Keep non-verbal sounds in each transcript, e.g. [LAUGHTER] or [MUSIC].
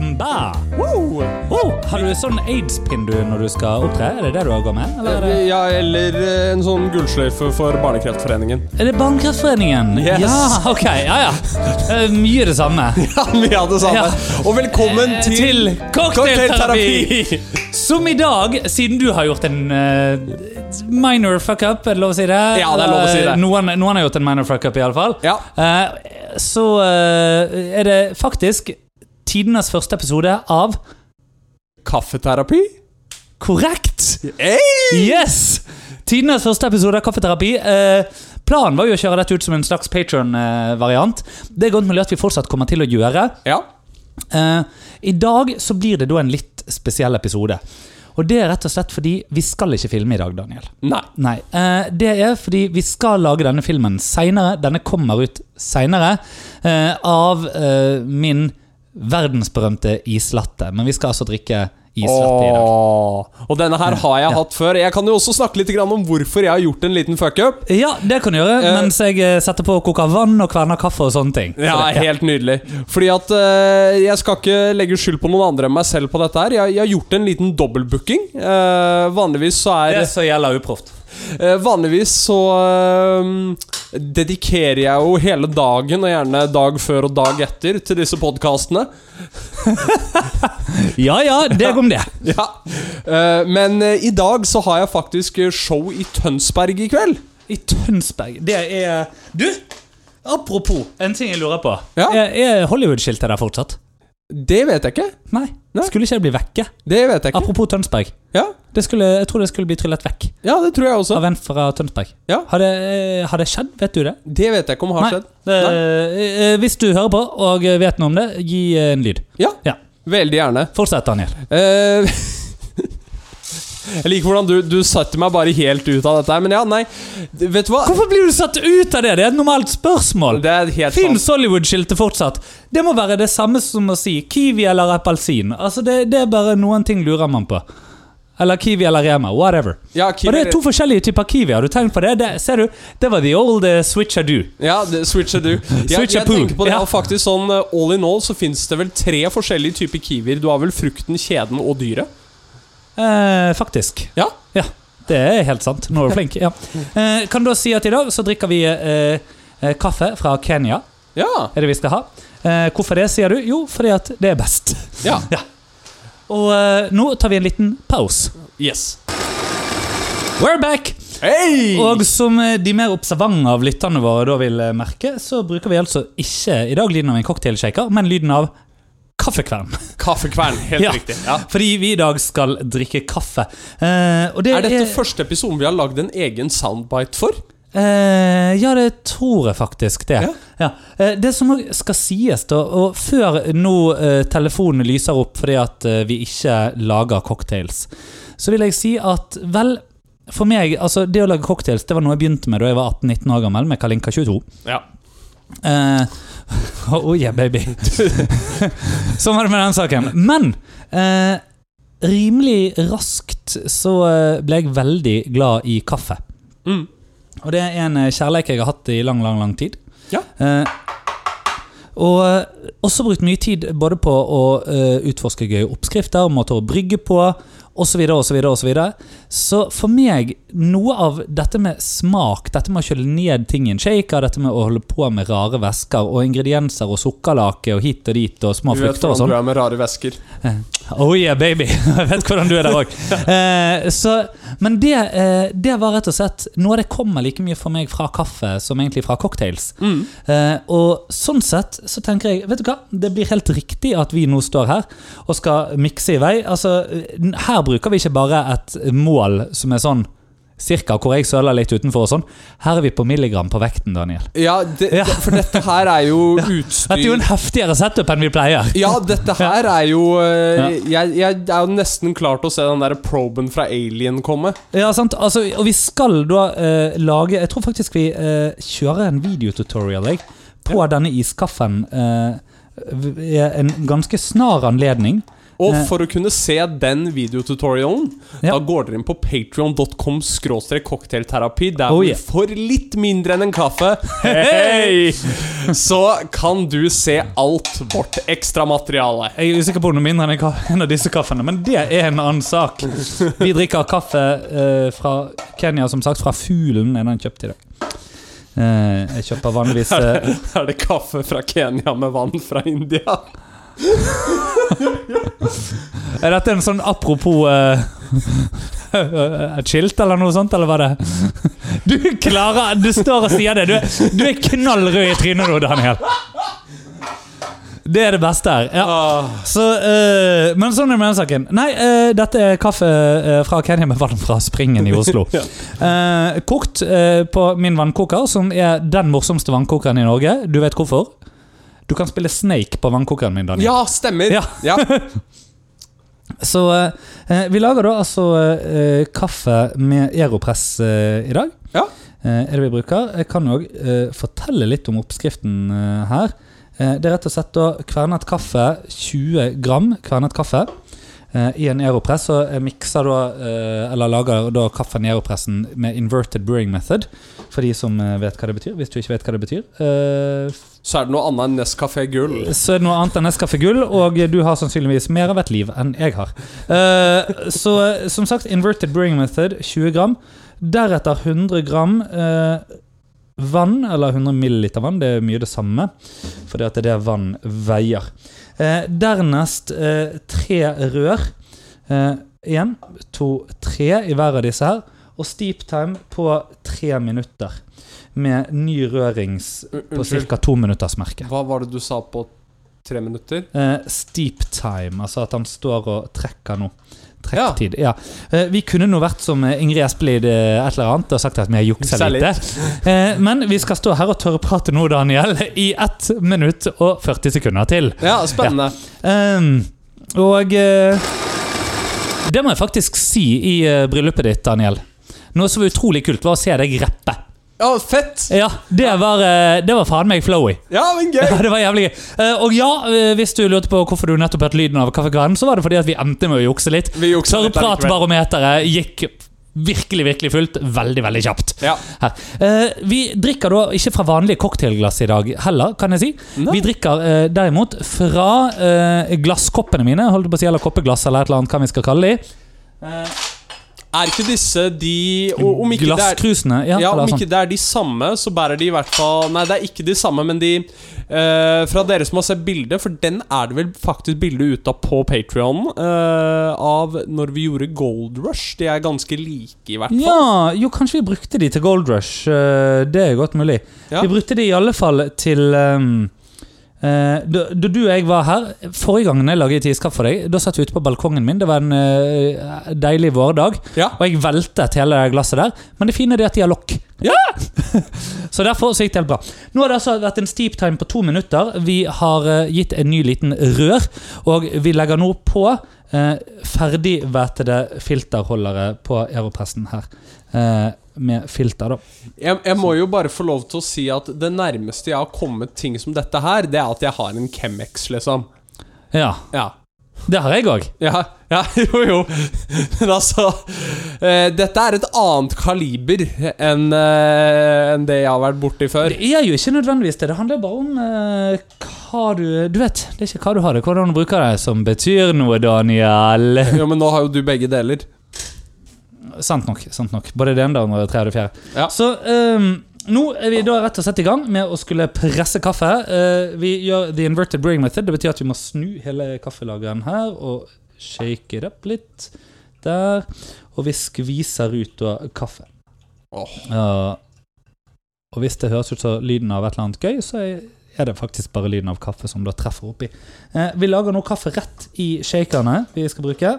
Samba. Oh, har du sånn aids-pinn du når du skal opptre? Er det det du har gått med? Eller er det, Ja, eller eh, en sånn gullsløyfe for Barnekreftforeningen. er det Barnekreftforeningen? Yes. Ja, ok. Ja, ja. Mye Mye det samme. [LAUGHS] Ja, mye av det samme. Ja. Og velkommen Eh, til, til cocktailterapi. [LAUGHS] Som i dag, siden du har gjort en uh, minor fuck up, er det lov å si det? Ja, det er lov å si det. Eh, Noen, noen har gjort en minor fuck up, iallfall. Ja. Uh, så uh, er det faktisk tidenes første episode av Kaffeterapi. Korrekt! Hey! Yes! Tidenes første episode av Kaffeterapi. Eh, planen var jo å kjøre dette ut som en slags Patron-variant. Det er godt mulig at vi fortsatt kommer til å gjøre. Ja. Eh, I dag så blir det da en litt spesiell episode. Og det er rett og slett fordi vi skal ikke filme i dag, Daniel. Nei. Nei, eh, Det er fordi vi skal lage denne filmen seinere. Denne kommer ut seinere. Eh, av eh, min verdensberømte islatte. Men vi skal altså drikke islatte i dag. Og denne her har jeg Ja. hatt før. Jeg kan jo også snakke litt om hvorfor jeg har gjort en liten fuckup. Ja, det kan du gjøre uh, mens jeg eh, setter på og koker vann og kverner kaffe og sånne ting. Ja, Så det- helt nydelig. Fordi at uh, jeg skal ikke legge skyld på noen andre enn meg selv på dette her. Jeg, jeg har gjort en liten dobbeltbooking. Uh, vanligvis så er Det så gjelder uproft. Eh, Vanligvis så eh, dedikerer jeg jo hele dagen, og gjerne dag før og dag etter, til disse podkastene. [LAUGHS] Ja ja, deg om det. [LAUGHS] Ja. Eh, men i dag så har jeg faktisk show i Tønsberg i kveld. I Tønsberg. Det er Du! Apropos, en ting jeg lurer på. Ja. Er Hollywood-skiltet der fortsatt? Det vet jeg ikke. Nei. Nei. Skulle ikke det bli vekke? Det vet jeg ikke. Apropos Tønsberg. Ja, Det skulle, jeg tror det skulle bli tryllet vekk ja det tror jeg også. av en fra Tønsberg. Ja. Har det, eh, har det skjedd? Vet du det? Det vet jeg ikke om har Nei. skjedd. Nei. eh, hvis du hører på og vet noe om det, gi eh, en lyd. Ja, Ja. veldig gjerne. Fortsett, Daniel. Eh, [LAUGHS] jeg liker hvordan du, du satte meg bare helt ut av dette her, men ja, nei. Vet du hva? Hvorfor blir du satt ut av det? Det er et normalt spørsmål. Det er helt. Fins Hollywood-skiltet fortsatt? Det må være det samme som å si kiwi eller appelsin. Altså det, det er bare noen ting lurer man på. Eller Kiwi eller Rema. Whatever. Ja, Og det er to forskjellige typer Kiwi. Har du tenkt på det? det ser du? Det var the old uh, switchadoo. Ja, det, switcheroo. Jeg, jeg tenker på det, Ja. faktisk sånn uh, All in all så fins det vel tre forskjellige typer kiwier. Du har vel frukten, kjeden og dyret? Eh, faktisk. Ja. Ja, det er helt sant. Nå er du flink. Ja. Eh, kan da si at i dag så drikker vi eh, eh, kaffe fra Kenya. Ja. Er det vi skal ha. Eh, hvorfor det, sier du? Jo, fordi at det er best. ja. [LAUGHS] Og eh, nå tar vi en liten pause. Yes. We're back! Hei! Og som de mer observante av lytterne våre da vil merke, så bruker vi altså ikke i dag lyden av en cocktailshaker, men lyden av kaffekvern. Kaffekvern. Helt [LAUGHS] Ja. riktig. Ja. Fordi vi i dag skal drikke kaffe. Eh, det Er dette første episoden vi har lagd en egen soundbite for? Eh, ja, det tror jeg faktisk det. Ja. Ja. Eh, det som skal sies, da, og før nå eh, telefonen lyser opp fordi at eh, vi ikke lager cocktails, så vil jeg si at vel for meg, altså Det å lage cocktails det var noe jeg begynte med da jeg var 18-19 år gammel, med Kalinka 22. Ja. Eh, [LAUGHS] oh yeah, baby. [LAUGHS] sånn var det med den saken. Men uh, rimelig raskt så eh, ble jeg veldig glad i kaffe. Mm. Og det er en kjærlighet jeg har hatt i lang, lang lang tid. Ja. Uh, og også brukt mye tid både på å uh, utforske gøye oppskrifter, måter å brygge på, osv., osv., osv. Så for meg, noe av dette med smak, dette med å kjøle ned ting i en shaker, dette med å holde på med rare væsker og ingredienser og sukkerlake og hit og dit og små frukter og sånn du vet hvordan du er med rare væsker. Oh yeah, baby. [LAUGHS] Jeg vet hvordan du er der òg. [LAUGHS] Eh, så- men det, eh, det var rett og slett noe av det kommer like mye for meg fra kaffe som egentlig fra cocktails. Mm. Eh, og sånn sett så tenker jeg Vet du hva, det blir helt riktig at vi nå står her og skal mikse i vei. Altså, eh, Her bruker vi ikke bare et mål som er sånn cirka hvor jeg søler litt utenfor og sånn. Her er vi på milligram på vekten, Daniel. Ja, det, Ja. for dette her er jo [LAUGHS] Dette er jo en heftigere setup enn vi pleier. Ja, dette her er jo Ja. eh, jeg, jeg er jo nesten klar til å se den der proben fra Alien komme. Ja, sant? Altså, og vi skal da eh, lage Jeg tror faktisk vi eh, kjører en videotutorial jeg, på denne iskaffen eh, en ganske snar anledning. Og Eh. for å kunne se den videotutorialen, Ja. da går dere inn på skråstrek cocktailterapi, der Oh, yeah. yeah. får litt mindre enn en kaffe [LAUGHS] Hei! Så kan du se alt vårt ekstramateriale. Jeg er usikker på om det er mindre enn en av disse kaffene, men det er en annen sak. Vi drikker kaffe uh, fra Kenya, som sagt, fra Fuglen er den kjøpt i dag. Uh, jeg kjøper vanligvis [LAUGHS] eh, Er det kaffe fra Kenya med vann fra India? [LAUGHS] Er dette en sånn apropos [LAUGHS] uh, skilt eller noe sånt, eller hva det? [LAUGHS] Du klarer Du står og sier det. Du, du er knallrød i trynet nå, Daniel. Det er det beste her. Ja. Så, uh, men sånn er saken. Nei, uh, dette er kaffe uh, fra Kenya med vann fra Springen i Oslo. Kokt på min vannkoker, som er den morsomste vannkokeren i Norge. Du vet hvorfor? Du kan spille Snake på vannkokeren min, Daniel. ja, stemmer. Ja. Ja. [LAUGHS] Så eh, vi lager da altså eh, kaffe med Aeropress eh, i dag. Ja. Eh, er det vi bruker. Jeg kan òg eh, fortelle litt om oppskriften eh, her. Eh, det er rett og slett da kvernet kaffe, 20 gram kvernet kaffe. eh, I en Aeropress, og jeg mikser da, eh, eller lager da kaffen i Aeropressen med inverted brewing method. For de som eh, vet hva det betyr. Hvis du ikke vet hva det betyr. Så er det noe annet enn Nescafé Gull. så er det noe annet enn Nescafé Gull, og du har sannsynligvis mer av et liv enn jeg har. Uh, så som sagt, inverted brewing method, 20 gram. Deretter 100 gram uh, vann, eller 100 milliliter vann. Det er mye det samme, fordi at det er det vann veier. Uh, dernest tre rør. Én, to, tre i hver av disse her. Og steep time på tre minutter. Med ny rørings på ca. merke. hva var det du sa på tre minutter? Eh, steep time, altså at han står og trekker noe. Ja. Trekktid. Ja. Eh, vi kunne nå vært som eh, Ingrid Espelid et eller annet og sagt at vi har juksa litt. [LAUGHS] Men vi skal stå her og tørrprate nå, Daniel, i 1 minutt og 40 sekunder til. Ja, spennende. Ehm, og det må jeg faktisk si i bryllupet ditt, Daniel. Noe som var utrolig kult, var å se deg rappe. Ja, fett! Ja, Det var, eh, det var faen meg flowy. Ja, men gøy! [LAUGHS] Det var jævlig gøy. Eh, og ja, eh, hvis du lurte på hvorfor du nettopp hørte lyden av kaffekranen, så var det fordi at vi endte med å jukse litt. Vi. Tørrpratbarometeret gikk virkelig, virkelig fullt. Veldig, veldig kjapt. Ja. Eh, vi drikker da ikke fra vanlige cocktailglass i dag heller, kan jeg si. Nei. Vi drikker eh, derimot fra eh, glasskoppene mine, holdt på å si, eller koppeglass, eller et eller annet, hva vi skal kalle de. Eh, Er ikke disse de Om ikke det er. Ja, ja, om sånn. ikke det er de samme, så bærer de i hvert fall Nei, det er ikke de samme, men de uh, Fra dere som har sett bildet, for den er det vel faktisk bilde ute av på Patrion av når vi gjorde Gold Rush. De er ganske like, i hvert fall. Ja, jo, kanskje vi brukte de til Gold Rush. Uh, det er godt mulig. Ja. Vi brukte de i alle fall til eh, da, da du og jeg var her Forrige gangen jeg laget iskaffe for deg, da satt vi ute på balkongen min. Det var en uh, deilig vårdag. Ja. Og jeg veltet hele glasset der. Men det fine er at de har lokk. Ja! [LAUGHS] så derfor så gikk det helt bra. Nå har det altså vært en steep time på to minutter. Vi har uh, gitt en ny liten rør, og vi legger nå på uh, ferdigvætede filterholdere på Aeropressen her. Eh, med filter, da. Jeg, jeg må jo bare få lov til å si at det nærmeste jeg har kommet ting som dette her, det er at jeg har en Chemex, liksom. Ja, Ja. det har jeg òg. Ja, ja, [LAUGHS] jo, jo. Men altså eh, Dette er et annet kaliber enn eh, en det jeg har vært borti før. Det er jo ikke nødvendigvis det. Det handler bare om eh, hva du Du vet, det er ikke hva du har, det er hvordan du bruker det, som betyr noe, Daniel. [LAUGHS] Jo, men nå har jo du begge deler. Sant nok. sant nok Både det ene, det andre, det tredje og fjerde. Ja. Så um, nå er vi da rett og slett i gang med å skulle presse kaffe. Uh, vi gjør the inverted brewing method. Det betyr at vi må snu hele kaffelageren her og shake it up litt. Der. Og vi skviser ut da kaffe. Oh. Uh, og hvis det høres ut som lyden av et eller annet gøy, så er det faktisk bare lyden av kaffe som da treffer oppi. Uh, vi lager nå kaffe rett i shakerne vi skal bruke.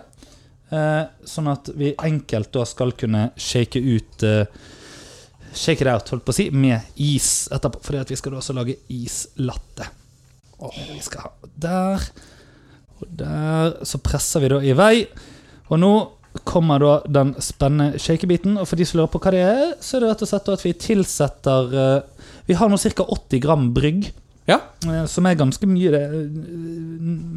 Eh, sånn at vi enkelt da skal kunne shake ut eh, Shake it out, holdt på å si, med is etterpå. Fordi at vi skal da også lage islatte. Åh, vi skal ha der og der. Så presser vi da i vei. Og nå kommer da den spennende shakebiten. Og for de som lurer på hva det er, så er det rett og slett at vi tilsetter eh, Vi har nå ca. 80 gram brygg. Ja. eh, som er ganske mye det, eh,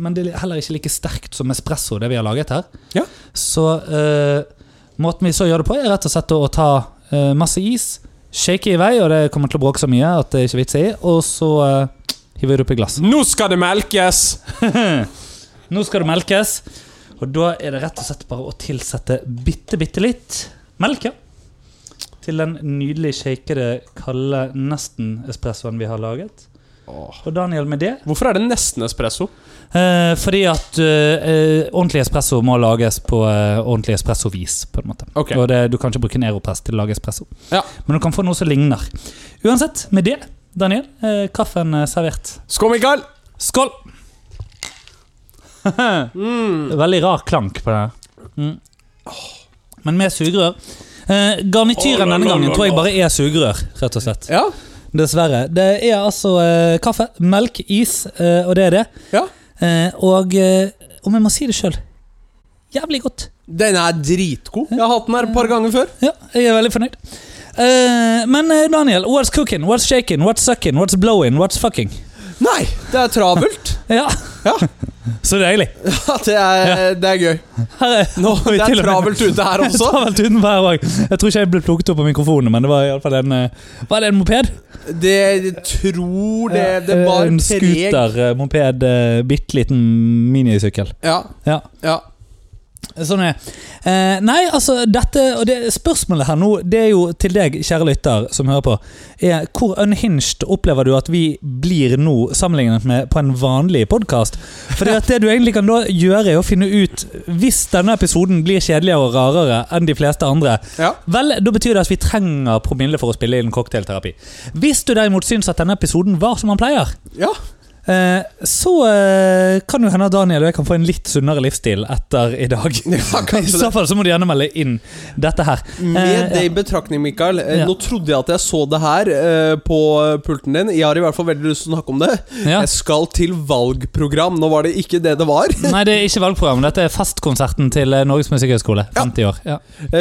Men det er heller ikke like sterkt som espresso, det vi har laget her. Ja. Så uh, måten vi så gjør det på, er rett og slett å ta uh, masse is, shake i vei, og det kommer til å bråke så mye at det er ikke vits i, og så uh, hiver vi det oppi glass. Nå skal det melkes! [LAUGHS] Nå skal det melkes, og da er det rett og slett bare å tilsette bitte, bitte litt melk. ja. Til den nydelig shakede, kalde nesten-espressoen vi har laget. Og Daniel, med det Hvorfor er det nesten espresso? eh, Fordi at eh, eh, ordentlig espresso må lages på eh, ordentlig espressovis. på en måte okay. Og det, Du kan ikke bruke en Aeropress til å lage espresso, Ja. men du kan få noe som ligner. Uansett, med det, Daniel, eh, kaffen er servert. Skål, Mikael! Skål! [LAUGHS] Mm. Veldig rar klank på det. Mm. Men med sugerør. Eh, garnityren denne gangen tror jeg bare er sugerør, rett og slett. Ja. Dessverre. Det er altså eh, kaffe, melk, is, eh, og det er det. ja. Eh, og eh, om jeg må si det sjøl jævlig godt. Den er dritgod. Jeg har hatt den her et par ganger før. Ja, jeg er veldig fornøyd. Eh, men eh, Daniel, what's cooking? What's shaking? What's sucking? What's blowing? What's fucking? Nei, det er travelt. [LAUGHS] Ja, Ja, så deilig. [LAUGHS] ja det, er, det er gøy. Er, Nå, [LAUGHS] det er travelt ute her også. Travelt utenfor her også. Jeg tror ikke jeg ble plukket opp på mikrofonene, men det var i alle fall en eh, Var det en moped? Det jeg tror det Det Eh, var En preg scooter, eh, moped, eh, bitte liten minisykkel. Ja. Ja. ja. Sånn er eh, Nei, altså, dette Og det spørsmålet her nå, det er jo til deg, kjære lytter, som hører på, er hvor unhinged opplever du at vi blir nå, sammenlignet med på en vanlig podkast? Fordi at det du egentlig kan da gjøre, er å finne ut Hvis denne episoden blir kjedeligere og rarere enn de fleste andre, ja. Vel, da betyr det at vi trenger promille for å spille inn cocktailterapi. Hvis du derimot syns at denne episoden var som han pleier, ja. Eh, så eh, kan jo hende Daniel og jeg kan få en litt sunnere livsstil etter i dag. [LAUGHS] Ja, I så fall så må du gjerne melde inn dette her. Med Eh, det i betraktning, Mikael. Ja. Nå trodde jeg at jeg så det her på pulten din. Jeg har i hvert fall veldig lyst til å snakke om det. Ja. Jeg skal til valgprogram. Nå var det ikke det det var. Nei, det er ikke valgprogram. Dette er festkonserten til Norges musikkhøgskole. 50 år. Ja.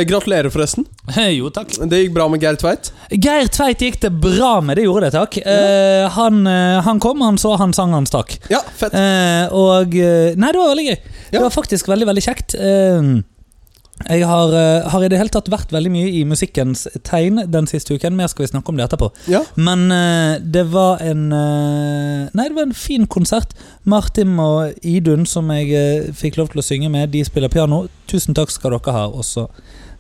Gratulerer, forresten. Jo, takk. Det gikk bra med Geir Tveit. Geir Tveit gikk det bra med, det gjorde det, takk. Eh, han, han kom, han så, han han stakk. Ja, fett. Eh, og eh, Nei, det var veldig gøy. Det var faktisk veldig, veldig kjekt. Eh, jeg har, eh, har i det hele tatt vært veldig mye i musikkens tegn den siste uken. Mer skal vi snakke om det etterpå. Ja. Men eh, det var en eh, Nei, det var en fin konsert. Martin og Idun, som jeg eh, fikk lov til å synge med, de spiller piano. Tusen takk skal dere ha, også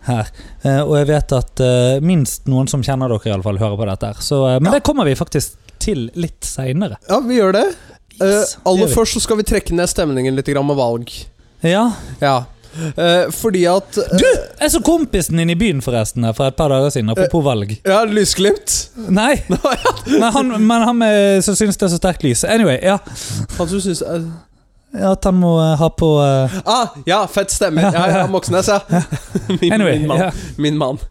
her. Og jeg vet at minst noen som kjenner dere, i alle fall hører på dette. her så, Men Ja. det kommer vi faktisk til litt seinere. ja, vi gjør det. Eh, Yes, uh, aller først så skal vi trekke ned stemningen litt med valg. Ja. Ja. Uh, fordi at uh, Du! Jeg så kompisen din i byen forresten for et par dager siden, apropos valg. Ja, lysglimt. Nei, [LAUGHS] men han, men han med, som syns det er så sterkt lys. Anyway, ja. Han som syns ja, At han må ha på Ah, ja, fett stemme. Ja, Ja. Moxnes, ja. [LAUGHS] min, Anyway, min mann. Yeah. Min mann.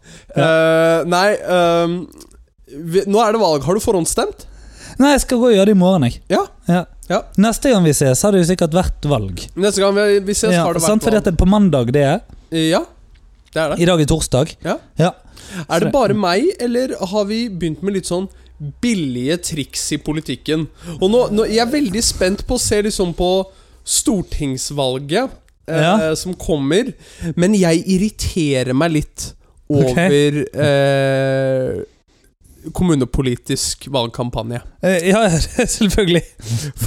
Nei um, vi, Nå er det valg. Har du forhåndsstemt? Nei, jeg skal gå og gjøre det i morgen, jeg. Ja. Ja. Ja. Neste gang vi ses, har det jo sikkert vært valg. Neste gang vi, vi ses, har det sant, valg. fordi at det er på mandag det er. Ja, det er det. I dag er torsdag. Ja. Ja. Er det bare meg, eller har vi begynt med litt sånn billige triks i politikken? Og nå, nå Jeg er veldig spent på å se liksom på stortingsvalget eh, som kommer, men jeg irriterer meg litt over eh, kommunepolitisk valgkampanje. Eh, ja, [LAUGHS] selvfølgelig.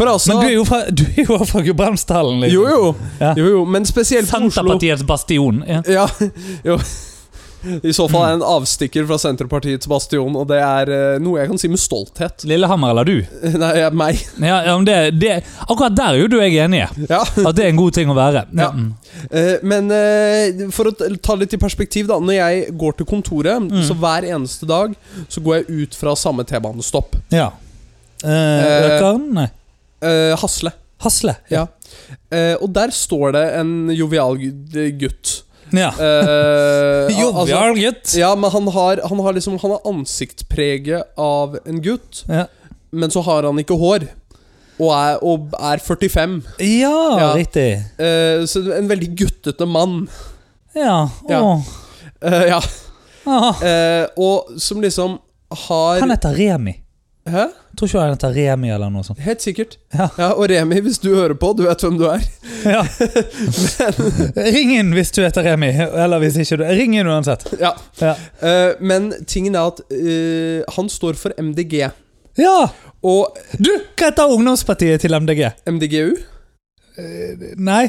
Altså Men du er jo fra, du er jo fra Gudbrandsdalen. liksom. Jo, jo. Ja. jo, jo. Men spesielt. Senterpartiets bastion. Ja. Ja, [LAUGHS] jo. I så fall er jeg en avstikker fra Senterpartiets bastion, og det er uh, noe jeg kan si med stolthet. Lillehammer eller du? [LAUGHS] Nei, ja, meg. Ja, ja, det, det, akkurat der er jo du jeg enige. Ja. At det er en god ting å være. Ja. Mm. Uh, men uh, for å ta litt i perspektiv, da. Når jeg går til kontoret, Mm. så hver eneste dag så går jeg ut fra samme T-banestopp. ja. Økeren? Nei. Hasle. Hasle. Ja. Og der står det en jovial gutt. Ja. [LAUGHS] Uh, Jovial altså, gutt. ja, men han har, han har liksom Han har ansiktspreget av en gutt, Ja. men så har han ikke hår. Og er, og er 45. Ja, Ja. riktig. Uh, så en veldig guttete mann. Ja. Ja. Åh. Eh, ja. Eh, og som liksom har Han heter Remi. Hæ? Tror ikke han heter Remi eller noe sånt. Helt sikkert. Ja. Og Remi, hvis du hører på, du vet hvem du er. [LAUGHS] Ja. [LAUGHS] Ring inn hvis du heter Remi, eller hvis ikke du Ring inn uansett. Ja. Ja. Uh, men tingen er at uh, han står for MDG. ja. Og Du, hva heter ungdomspartiet til MDG? MDGU? Nei.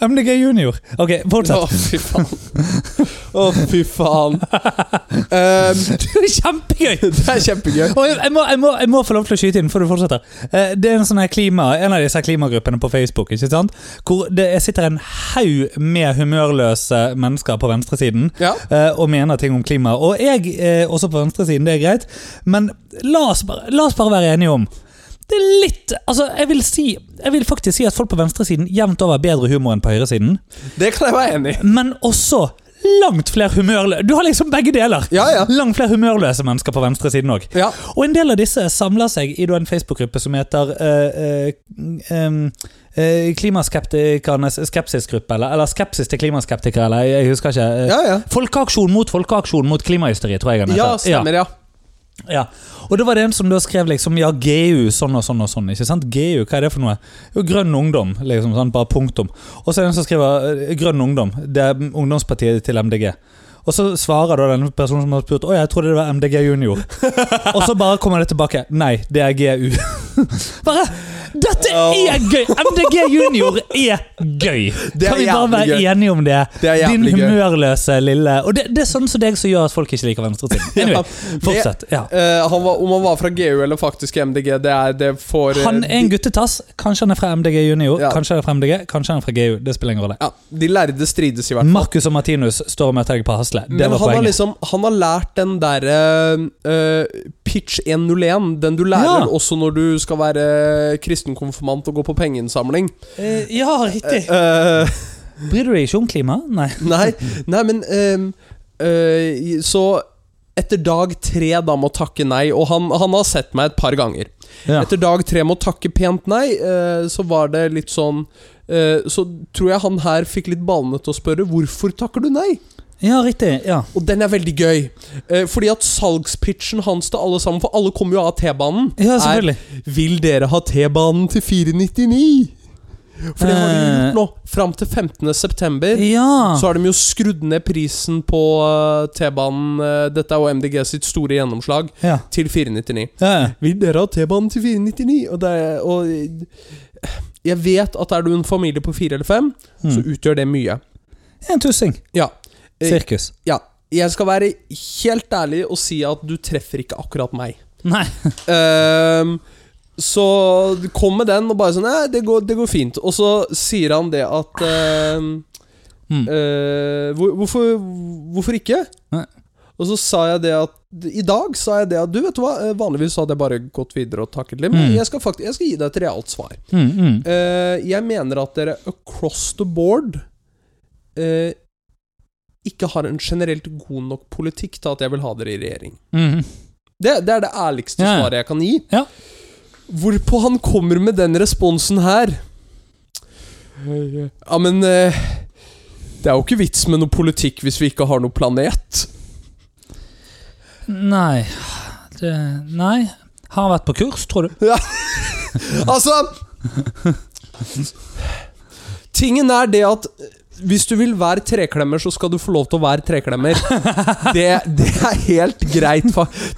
MDG Junior. Ok, Å, fy faen. [LAUGHS] Å, fy faen. Um, [LAUGHS] Det er kjempegøy! [LAUGHS] det er kjempegøy. Og jeg, jeg, må, jeg, må, jeg må få lov til å skyte inn før du fortsetter. Eh, Det er en sånn her klima En av disse klimagruppene på Facebook ikke sant? Hvor det sitter en haug med humørløse mennesker på venstresiden Ja. eh, og mener ting om klima. Og jeg eh, også på venstresiden, det er greit, men la oss la oss bare være enige om det er litt Altså, jeg vil si Jeg vil faktisk si at folk på venstresiden jevnt over bedre humor enn på høyresiden, Det kan jeg være enig i. men også langt flere humørløse Du har liksom begge deler! Ja, ja. Langt flere humørløse mennesker på venstresiden òg. ja. Og en del av disse samler seg i en Facebook-gruppe som heter uh, uh, um, uh, Klimaskeptikernes skepsisgruppe, eller, eller Skepsis til klimaskeptikere, eller jeg, jeg husker ikke. Ja, ja. Folkeaksjon mot folkeaksjon mot klimahysteri, tror jeg den Ja, stemmer stemmer, ja. Ja. Og det var det en som da skrev liksom Ja, GU, sånn og sånn og sånn. Ikke sant? GU, hva er det for noe? Jo, Grønn ungdom. liksom sånn, Bare punktum. Og så er det en som skriver eh, Grønn ungdom. Det er ungdomspartiet til MDG. Og så svarer da den personen som har spurt Å, jeg trodde det var MDG Junior. [LAUGHS] og så bare kommer det tilbake. Nei, det er GU. [LAUGHS] bare Dette er gøy! MDG Junior er gøy! Er kan vi bare være gøy. enige om det? Det er Din humørløse lille Og det, det er sånn som deg som gjør at folk ikke liker venstresiden. [LAUGHS] Anyway, Ja, fortsett. Ja. Uh, han var, om han var fra GU eller faktisk MDG, det er det for eh, Han er en guttetass. Kanskje han er fra MDG Junior, Ja. kanskje han er fra MDG, kanskje han er fra GU. Det spiller ingen rolle. Ja, De lærde strides, i hvert fall. Marcus og Martinus står og møter deg på Hasle. Det Men var han har, liksom, han har lært den derre uh, pitch 101. Den du lærer også når du skal være kristenkonfirmant og gå på pengeinnsamling. Eh, ja, riktig. Eh, [LAUGHS] Bryr du deg ikke om klima? Nei. [LAUGHS] nei, nei, men ehm, uh, Så etter dag tre da må takke nei, og han, han har sett meg et par ganger. Ja. Etter dag tre må takke pent nei, eh, så var det litt sånn eh, Så tror jeg han her fikk litt ballene til å spørre hvorfor takker du nei? Ja, riktig. Ja. Og den er veldig gøy. Eh, fordi at salgspitchen hans til alle sammen, for alle kommer jo av T-banen, ja, selvfølgelig. er Vil dere ha T-banen til 499? For det har de Eh. gjort nå. Fram til 15. september. Ja. Så har de jo skrudd ned prisen på eh, T-banen eh, Dette er jo MDG sitt store gjennomslag ja. til 499. ja. ja. Vil dere ha T-banen til 499? Og, det er, og eh, jeg vet at er du en familie på fire eller fem, så Mm. utgjør det mye. En tussing. Ja. Eh, Sirkus. ja. Jeg skal være helt ærlig og si at du treffer ikke akkurat meg. Nei. um, [LAUGHS] så kom med den og bare sånn Nei, det går, det går fint. Og så sier han det at ehm, Mm. uh, hvor, hvorfor, hvorfor ikke? Nei. Og så sa jeg det at I dag sa jeg det at Du, vet du hva, eh, vanligvis hadde jeg bare gått videre og takket litt, men Mm. jeg, skal faktisk, jeg skal gi deg et realt svar. Mm. Eh, jeg mener at dere across the board ikke har en generelt god nok politikk til at jeg vil ha dere i regjering. Mm. Det, det er det ærligste Ja. svaret jeg kan gi. Ja. Hvorpå han kommer med den responsen her. Ja, men eh, Det er jo ikke vits med noe politikk hvis vi ikke har noe planet. Nei det, Nei. Har han vært på kurs, tror du? Altså Tingen er det at hvis du vil være treklemmer, så skal du få lov til å være treklemmer. Det, det er helt greit.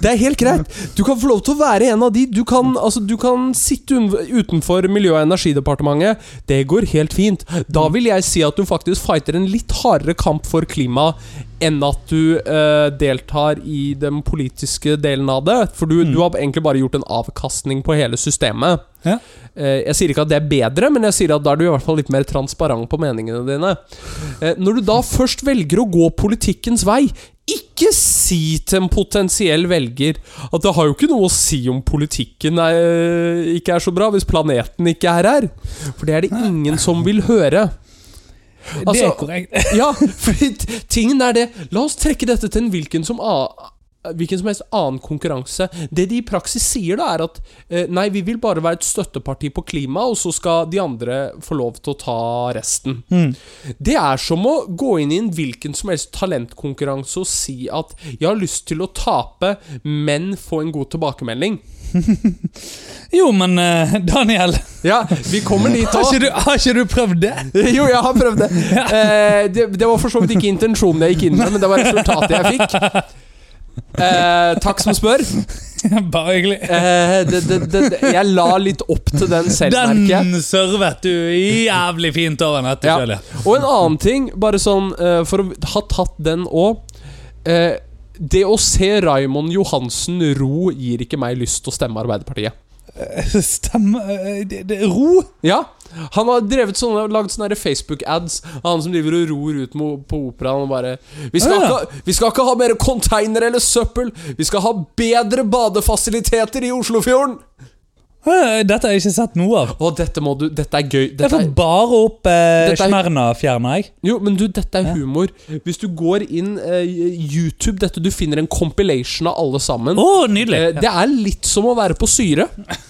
Det er helt greit. Du kan få lov til å være en av de. Du kan, altså, du kan sitte utenfor Miljø- og energidepartementet. Det går helt fint. Da vil jeg si at du faktisk fighter en litt hardere kamp for klima enn at du eh, deltar i den politiske delen av det. For du, Mm. du har egentlig bare gjort en avkastning på hele systemet. Ja. Eh, Jeg sier ikke at det er bedre, men jeg sier at da er du i hvert fall litt mer transparent på meningene dine. Eh, Når du da først velger å gå politikkens vei, ikke si til en potensiell velger at det har jo ikke noe å si om politikken er, ikke er så bra, hvis planeten ikke er her. For det er det ingen som vil høre. Det Altså- er korrekt. Ja, fordi tingen er det La oss trekke dette til en hvilken som Hvilken som helst annen konkurranse. Det de i praksis sier, da, er at eh, nei, vi vil bare være et støtteparti på klima, og så skal de andre få lov til å ta resten. Mm. Det er som å gå inn i en hvilken som helst talentkonkurranse og si at 'jeg har lyst til å tape, men få en god tilbakemelding'. [LAUGHS] Jo, men uh, Daniel, Ja, vi kommer dit òg. [LAUGHS] Har, har ikke du prøvd det? [LAUGHS] Jo, jeg har prøvd det. Uh, det. Det var for så vidt ikke intensjonen jeg gikk inn med, men det var resultatet jeg fikk. Eh, takk som spør. [LAUGHS] Bare hyggelig. Eh, det, det, det, det, jeg la litt opp til den selv, merker jeg. Den servet du jævlig fint over nettet Ja. selv. Og en annen ting, bare sånn eh, for å ha tatt den òg eh, Det å se Raymond Johansen ro gir ikke meg lyst til å stemme Arbeiderpartiet. [LAUGHS] Stemmer eh, det, det, Ro? Ja, han har drevet sånne, lagd sånne Facebook-ads av han som driver og ror ut på operaen og bare vi skal, ja. ikke, vi skal ikke ha mer container eller søppel! Vi skal ha bedre badefasiliteter i Oslofjorden! Dette har jeg ikke sett noe av. Å, dette må du Dette er gøy. Jeg får bare opp eh, Dette er- Smærna-fjerna, jeg. jo, men du, dette er humor. Hvis du går inn eh, YouTube, dette du finner en compilation av alle sammen. Å, nydelig. Eh, det er litt som å være på syre.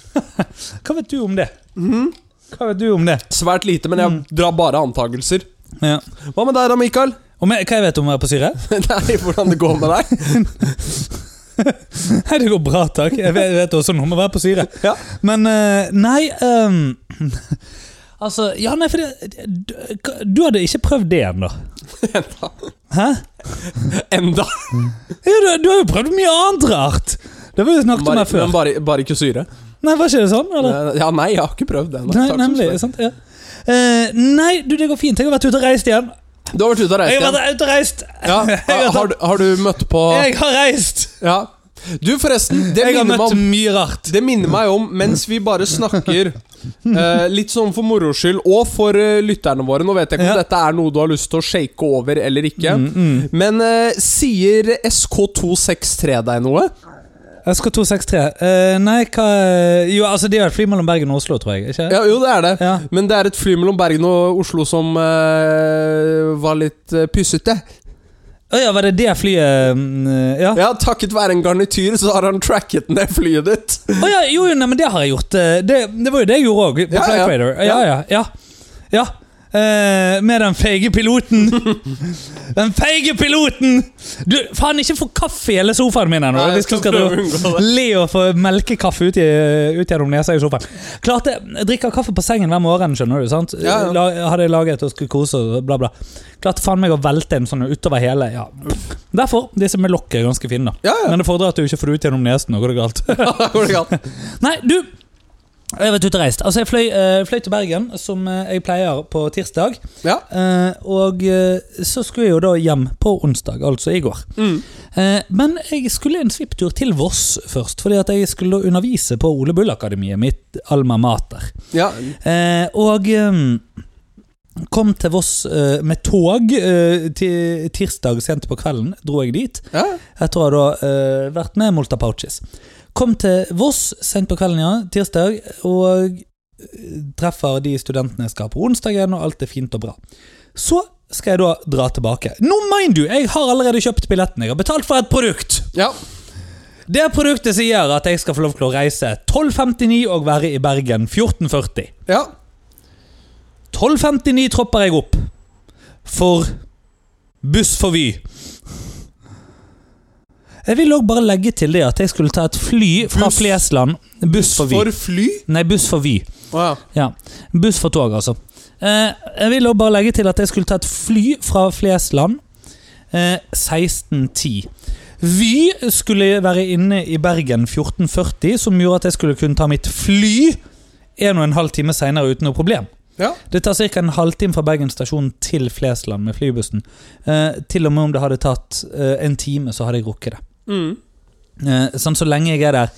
[LAUGHS] Hva vet du om det? Mhm. Hva vet du om det? Svært lite, men jeg drar bare antakelser. Ja. Hva med deg da, Mikael? Og med, hva jeg vet om å være på syre? [LAUGHS] Nei, hvordan det går med deg? [LAUGHS] Nei, det går bra, takk. Jeg vet, vet også noe om å være på syre. Ja. Men eh, nei um, [LAUGHS] Altså, ja, nei, for det, du, du hadde ikke prøvd det ennå. Enda. Hæ? Enda. Ja, du, du har jo prøvd mye annet rart! Det var vi snakket om her før. men bare, bare ikke syre. Nei, var ikke det sånn? Eller? Ja, nei, jeg har ikke prøvd det. Nei, nemlig. Sant? Ja. Eh, nei, du, det går fint. Jeg har vært ute og reist igjen. Du har vært ute og reist Jeg har igjen? vært ute og reist! Ja. [LAUGHS] Har Har, du- har du møtt på Jeg har reist! Ja. Du, forresten, det Jeg minner, meg om, mye rart. det minner meg om Mens vi bare snakker eh, litt sånn for moro skyld, og for uh, lytterne våre Nå vet jeg ikke om Ja. dette er noe du har lyst til å shake over eller ikke. Mm, mm. Men eh, sier SK263 deg noe? SK263 Uh, Nei, hva Jo, altså det er et fly mellom Bergen og Oslo, tror jeg. Ikke? Ja, jo, det er det. Ja. Men det er et fly mellom Bergen og Oslo som uh, var litt uh, pyssete. Å ja, var det det flyet mm, Ja. Ja, takket være en garnityr så har han tracket ned flyet ditt. Å ja, jo, jo, nei, men det har jeg gjort. eh, Det, det var jo det jeg gjorde òg, på Ja, Flight ja. Radar. Ja, ja, ja. ja. Eh, med den feige piloten. [LAUGHS] den feige piloten! Du, faen, ikke få kaffe i hele sofaen min ennå. Hvis du skal le og få melkekaffe ut, i, ut gjennom nesa i sofaen. Klarte, Jeg drikker kaffe på sengen hver morgen, skjønner du. sant? Ja, ja. La, hadde jeg laget og skulle kose og bla, bla. Klarte faen meg å velte en sånn utover hele. ja. Derfor, disse med lokk er ganske fine. da Ja. Men det fordrer at du ikke får det ut gjennom nesen. Galt. Går det galt. [LAUGHS] [LAUGHS] Nei, du Jeg har vært ute og reist. Altså, jeg fløy, uh, fløy til Bergen, som uh, jeg pleier på tirsdag. Ja. Uh, og eh, så skulle jeg jo da hjem på onsdag, altså i går. Mm. Eh, men jeg skulle en svipptur til Voss først, fordi at jeg skulle undervise på Ole Bull-akademiet, mitt alma mater. Ja. Eh, og um, kom til Voss uh, med tog uh, til tirsdag sent på kvelden. Dro jeg dit. ja. Etter å ha da eh, vært med Molta Pouches. Kom til Voss sent på kvelden, ja, tirsdag, og eh, treffer de studentene jeg skal på onsdagen, og alt er fint og bra. Så skal jeg da dra tilbake. Nå mind you, jeg har allerede kjøpt billetten. Jeg har betalt for et produkt. ja. Det produktet sier at jeg skal få lov til å reise 12.59 og være i Bergen 14.40. ja. 12.59 tropper jeg opp for Buss for Vy. Jeg vil òg bare legge til det at jeg skulle ta et fly fra Buss- Flesland. Buss for For fly? Nei, buss for Vy. Ja. Ja. Buss for tog, altså. Eh, jeg vil også bare legge til at jeg skulle ta et fly fra Flesland eh, 16.10. Vy skulle være inne i Bergen 14.40, som gjorde at jeg skulle kunne ta mitt fly en og en halv time seinere uten noe problem. Ja. Det tar ca. en halvtime fra Bergen stasjon til Flesland med flybussen. Eh, til og med om det hadde tatt eh, en time, så hadde jeg rukket det. Mm. Eh, sånn Så lenge jeg er der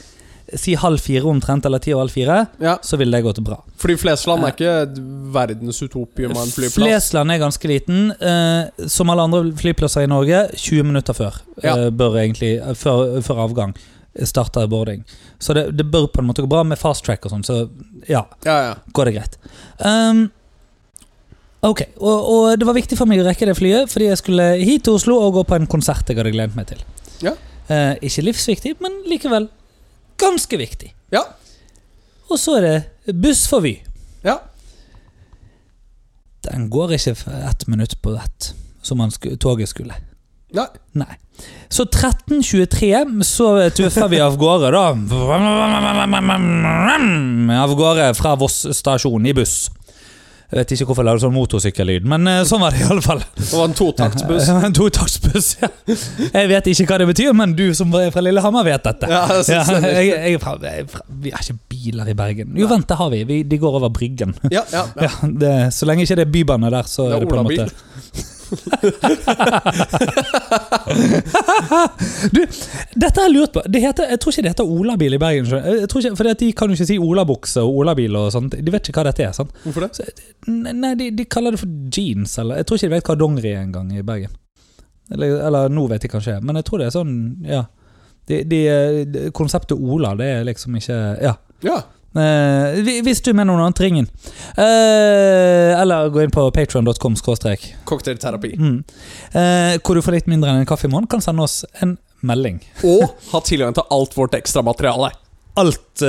si halv fire omtrent, eller ti og halv fire, ja. så vil det gått bra. Fordi Flesland er ikke et verdens utopium av en flyplass. Flesland er ganske liten. Eh, som alle andre flyplasser i Norge, 20 minutter før. Ja. Eh, bør egentlig, eh, før, før avgang starter boarding. Så det, det bør på en måte gå bra med fast track og sånn, så ja, Ja, ja. går det greit. Um, ok, og, og det var viktig for meg å rekke det flyet, fordi jeg skulle hit til Oslo og gå på en konsert jeg hadde gledet meg til. Ja. Eh, ikke livsviktig, men likevel ganske viktig. Ja. Og så er det buss for Vy. Ja. Den går ikke ett minutt på ett, som man sku, toget skulle. Nei. Nei. Så 13.23 så tuffer vi av gårde, da. [LAUGHS] Av gårde fra Voss stasjon i buss. Jeg vet ikke hvorfor jeg lagde sånn motorsykkellyd, men eh, sånn var det i alle fall. Det var en totaktsbuss. [LAUGHS] En totaktsbuss, ja. Jeg vet ikke hva det betyr, men du som er fra Lillehammer vet dette. Ja, jeg synes det. jeg, jeg, fra, jeg, fra, vi har ikke biler i Bergen. Jo, vent, det har vi. vi de går over Bryggen. Ja, ja, ja. [LAUGHS] Ja, det, så lenge ikke det er bybane der, så Det er er det på en måte [LAUGHS] Du, dette har jeg lurt på. Det heter, jeg tror ikke det heter olabil i Bergen. ikke, for De kan jo ikke si olabukse og olabil og sånt. De vet ikke hva dette er. sant? Hvorfor det? Så, Nei, de, de kaller det for jeans, eller Jeg tror ikke de vet hva dongeri er engang i Bergen. Eller, eller nå vet de kanskje, men jeg tror det er sånn Ja. De, de, de, konseptet Ola, det er liksom ikke Ja. Ja. Hvi- hvis du mener noe annet, ring inn. Uh, eller gå inn på patreon.com. Cocktailterapi. Mm. Uh, hvor du får litt mindre enn en kaffe i måneden, kan sende oss en melding. Og ha tilgang til alt vårt ekstramateriale. Alt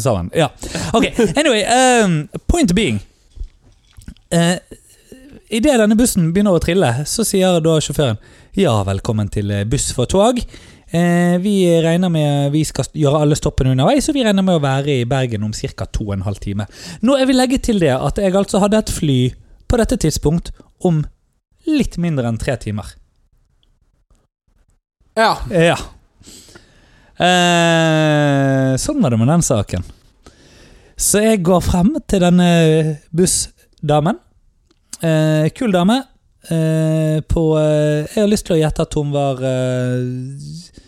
sammen. Ja. Ok, anyway. Um, point being. Uh, Idet denne bussen begynner å trille, så sier da sjåføren ja, velkommen til buss for tog. Eh, vi regner med vi skal gjøre alle stoppene underveis, og vi regner med å være i Bergen om ca. 2 12 timer. Nå jeg vil legge til det at jeg altså hadde et fly på dette tidspunkt om litt mindre enn tre timer. Ja. Ja. Eh, sånn var det med den saken. Så jeg går frem til denne bussdamen. Eh, kul dame. Eh, på eh, Jeg har lyst til å gjette at hun var eh,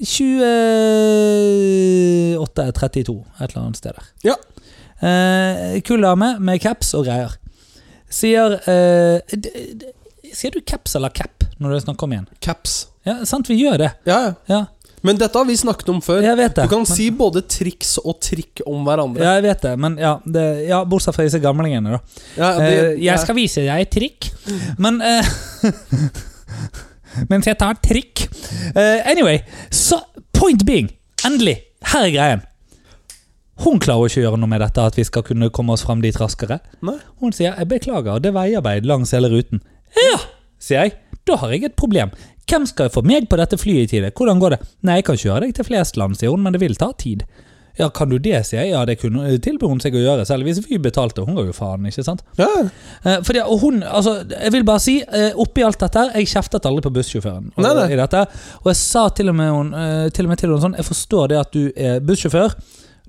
28-32, et eller annet sted der. Ja. Eh, kul dame med caps og greier. Sier eh, d- d- Sier du caps eller cap når du snakker om igjen? Caps. Ja, sant, vi gjør det. Ja, ja. Ja, Men dette har vi snakket om før. jeg vet det. Du kan men, si både triks og trikk om hverandre. Ja, jeg vet det, men ja, det, ja bortsett fra disse gamlingene, da. Ja, det- Eh, jeg skal vise deg et trikk, men eh, [LAUGHS] Mens jeg tar trikk. Uh, anyway, så point being Endelig! Her er greien. Hun klarer ikke å gjøre noe med dette, at vi skal kunne komme oss fram dit raskere. Nei. Hun sier 'jeg beklager, det er veiarbeid langs hele ruten'. Ja, sier jeg. Da har jeg et problem. Hvem skal få meg på dette flyet i tide? Hvordan går det? Nei, jeg kan kjøre deg til Flesland, sier hun, men det vil ta tid. Ja, kan du det, sier jeg. Ja, det kunne tilbyr hun seg å gjøre, selv hvis vi betalte. Hun ga jo faen, ikke sant? Ja. Eh, fordi, og hun, altså, jeg vil bare si, eh, oppi alt dette jeg kjeftet aldri på bussjåføren. og- Nei, nei. I dette, og jeg sa til og med, hun, eh, til, og med til henne sånn, jeg forstår det at du er bussjåfør,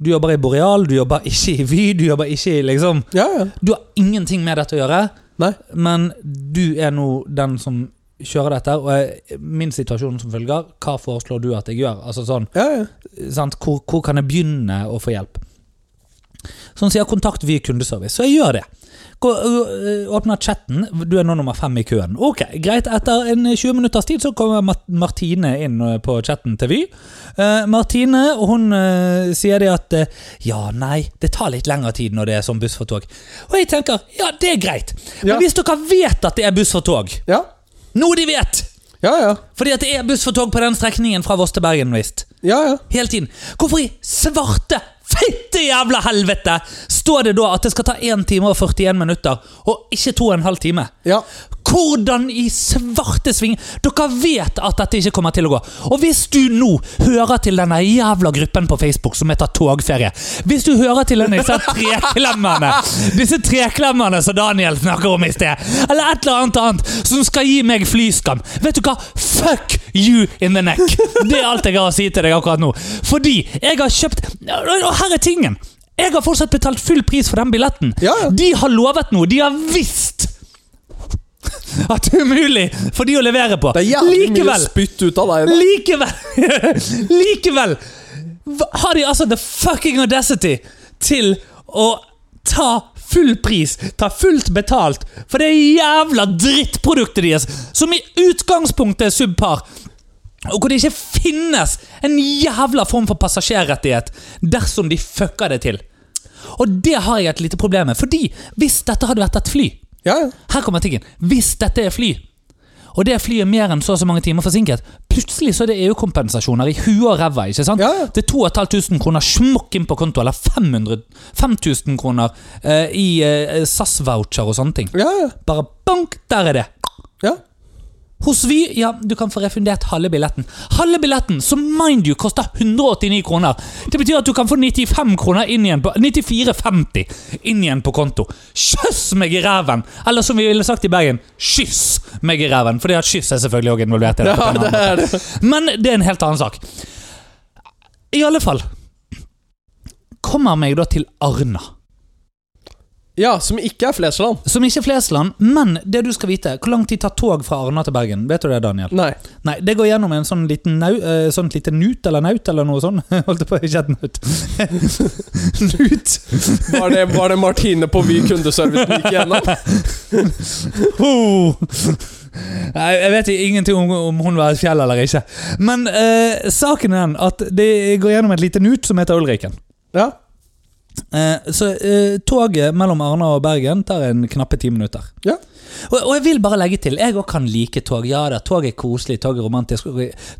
du jobber i Boreal, du jobber ikke i Vy, du jobber ikke i liksom, ja, ja. du har ingenting med dette å gjøre, Nei. men du er nå den som kjører dette, og min situasjon som følger, hva foreslår du at jeg gjør? Altså sånn, Ja, ja. sant? Hvor, hvor kan jeg begynne å få hjelp? Så han sier kontakt via kundeservice, så jeg gjør det. Gå, øh, åpner chatten, du er nå nummer fem i køen. Ok, greit, etter en 20 minutters tid så kommer Martine inn øh, på chatten til Vy. Uh, Martine, hun uh, sier det at uh, ja, nei, det tar litt lengre tid når det er sånn buss for tog. Og jeg tenker, ja, det er greit. Men Ja. hvis dere vet at det er buss for tog, Ja, noe de vet, ja. ja. fordi at det er buss for tog på den strekningen fra Voss til Bergen, visst. ja, ja. Hele tiden. Hvorfor i svarte fitte jævla helvete står det da at det skal ta 1 time og 41 minutter, og ikke 2 12 time? ja. Hvordan i svarte sving Dere vet at dette ikke kommer til å gå. Og hvis du nå hører til denne jævla gruppen på Facebook som heter Togferie Hvis du hører til denne disse treklemmerne Disse treklemmerne som Daniel snakker om i sted, eller et eller annet annet som skal gi meg flyskam Vet du hva? Fuck you in the neck! Det er alt jeg har å si til deg akkurat nå. Fordi jeg har kjøpt Og her er tingen! Jeg har fortsatt betalt full pris for den billetten. Ja, ja. De har lovet noe. De har visst [LAUGHS] at det er umulig for de å levere på. Det er jævlig mye spytt ut av deg. Da. likevel, [LAUGHS] likevel har de altså the fucking audacity til å ta full pris, ta fullt betalt for det jævla drittproduktet deres, som i utgangspunktet er subpar. Og hvor det ikke finnes en jævla form for passasjerrettighet dersom de fucker det til. Og det har jeg et lite problem med, fordi hvis dette hadde vært et fly Ja, ja. her kommer tingen. Hvis dette er fly, og det flyet er mer enn så og så mange timer forsinket, plutselig så er det EU-kompensasjoner i huet og ræva. ikke sant? Ja, ja. Det er 2500 kroner smokk inn på konto, eller 500, 5000 kroner eh, i eh, SAS-voucher og sånne ting. Ja, ja. Bare bank, der er det. ja. Hos Vy, ja, du kan få refundert halve billetten. Halve billetten, som mind you koster 189 kroner. Det betyr at du kan få 95 kroner inn igjen på 94,50 inn igjen på konto. Kjøss meg i ræven! Eller som vi ville sagt i Bergen, kyss meg i ræven. For det at kyss er selvfølgelig også involvert i det. ja det er det. Men det er en helt annen sak. I alle fall kommer meg da til Arna. Ja, som ikke er Flesland. Som ikke er Flesland, men det du skal vite Hvor lang tid tar tog fra Arna til Bergen? Vet du det, Daniel? Nei. Nei, det går gjennom en sånn liten nau, eh, sånn lite nut eller naut eller noe sånt. [LAUGHS] Holdt på, ikke si naut. [LAUGHS] nut. Var det, var det Martine på Vy kundeservice du gikk gjennom? [LAUGHS] Oh. Nei, jeg vet ingenting om, om hun var et fjell eller ikke. Men eh, saken er den at det går gjennom et lite nut som heter Ulriken. Ja. Eh, så eh, toget mellom Arna og Bergen tar en knappe ti minutter. Ja. Og, og jeg vil bare legge til, jeg òg kan like tog. Ja da, tog er koselig, tog er romantisk,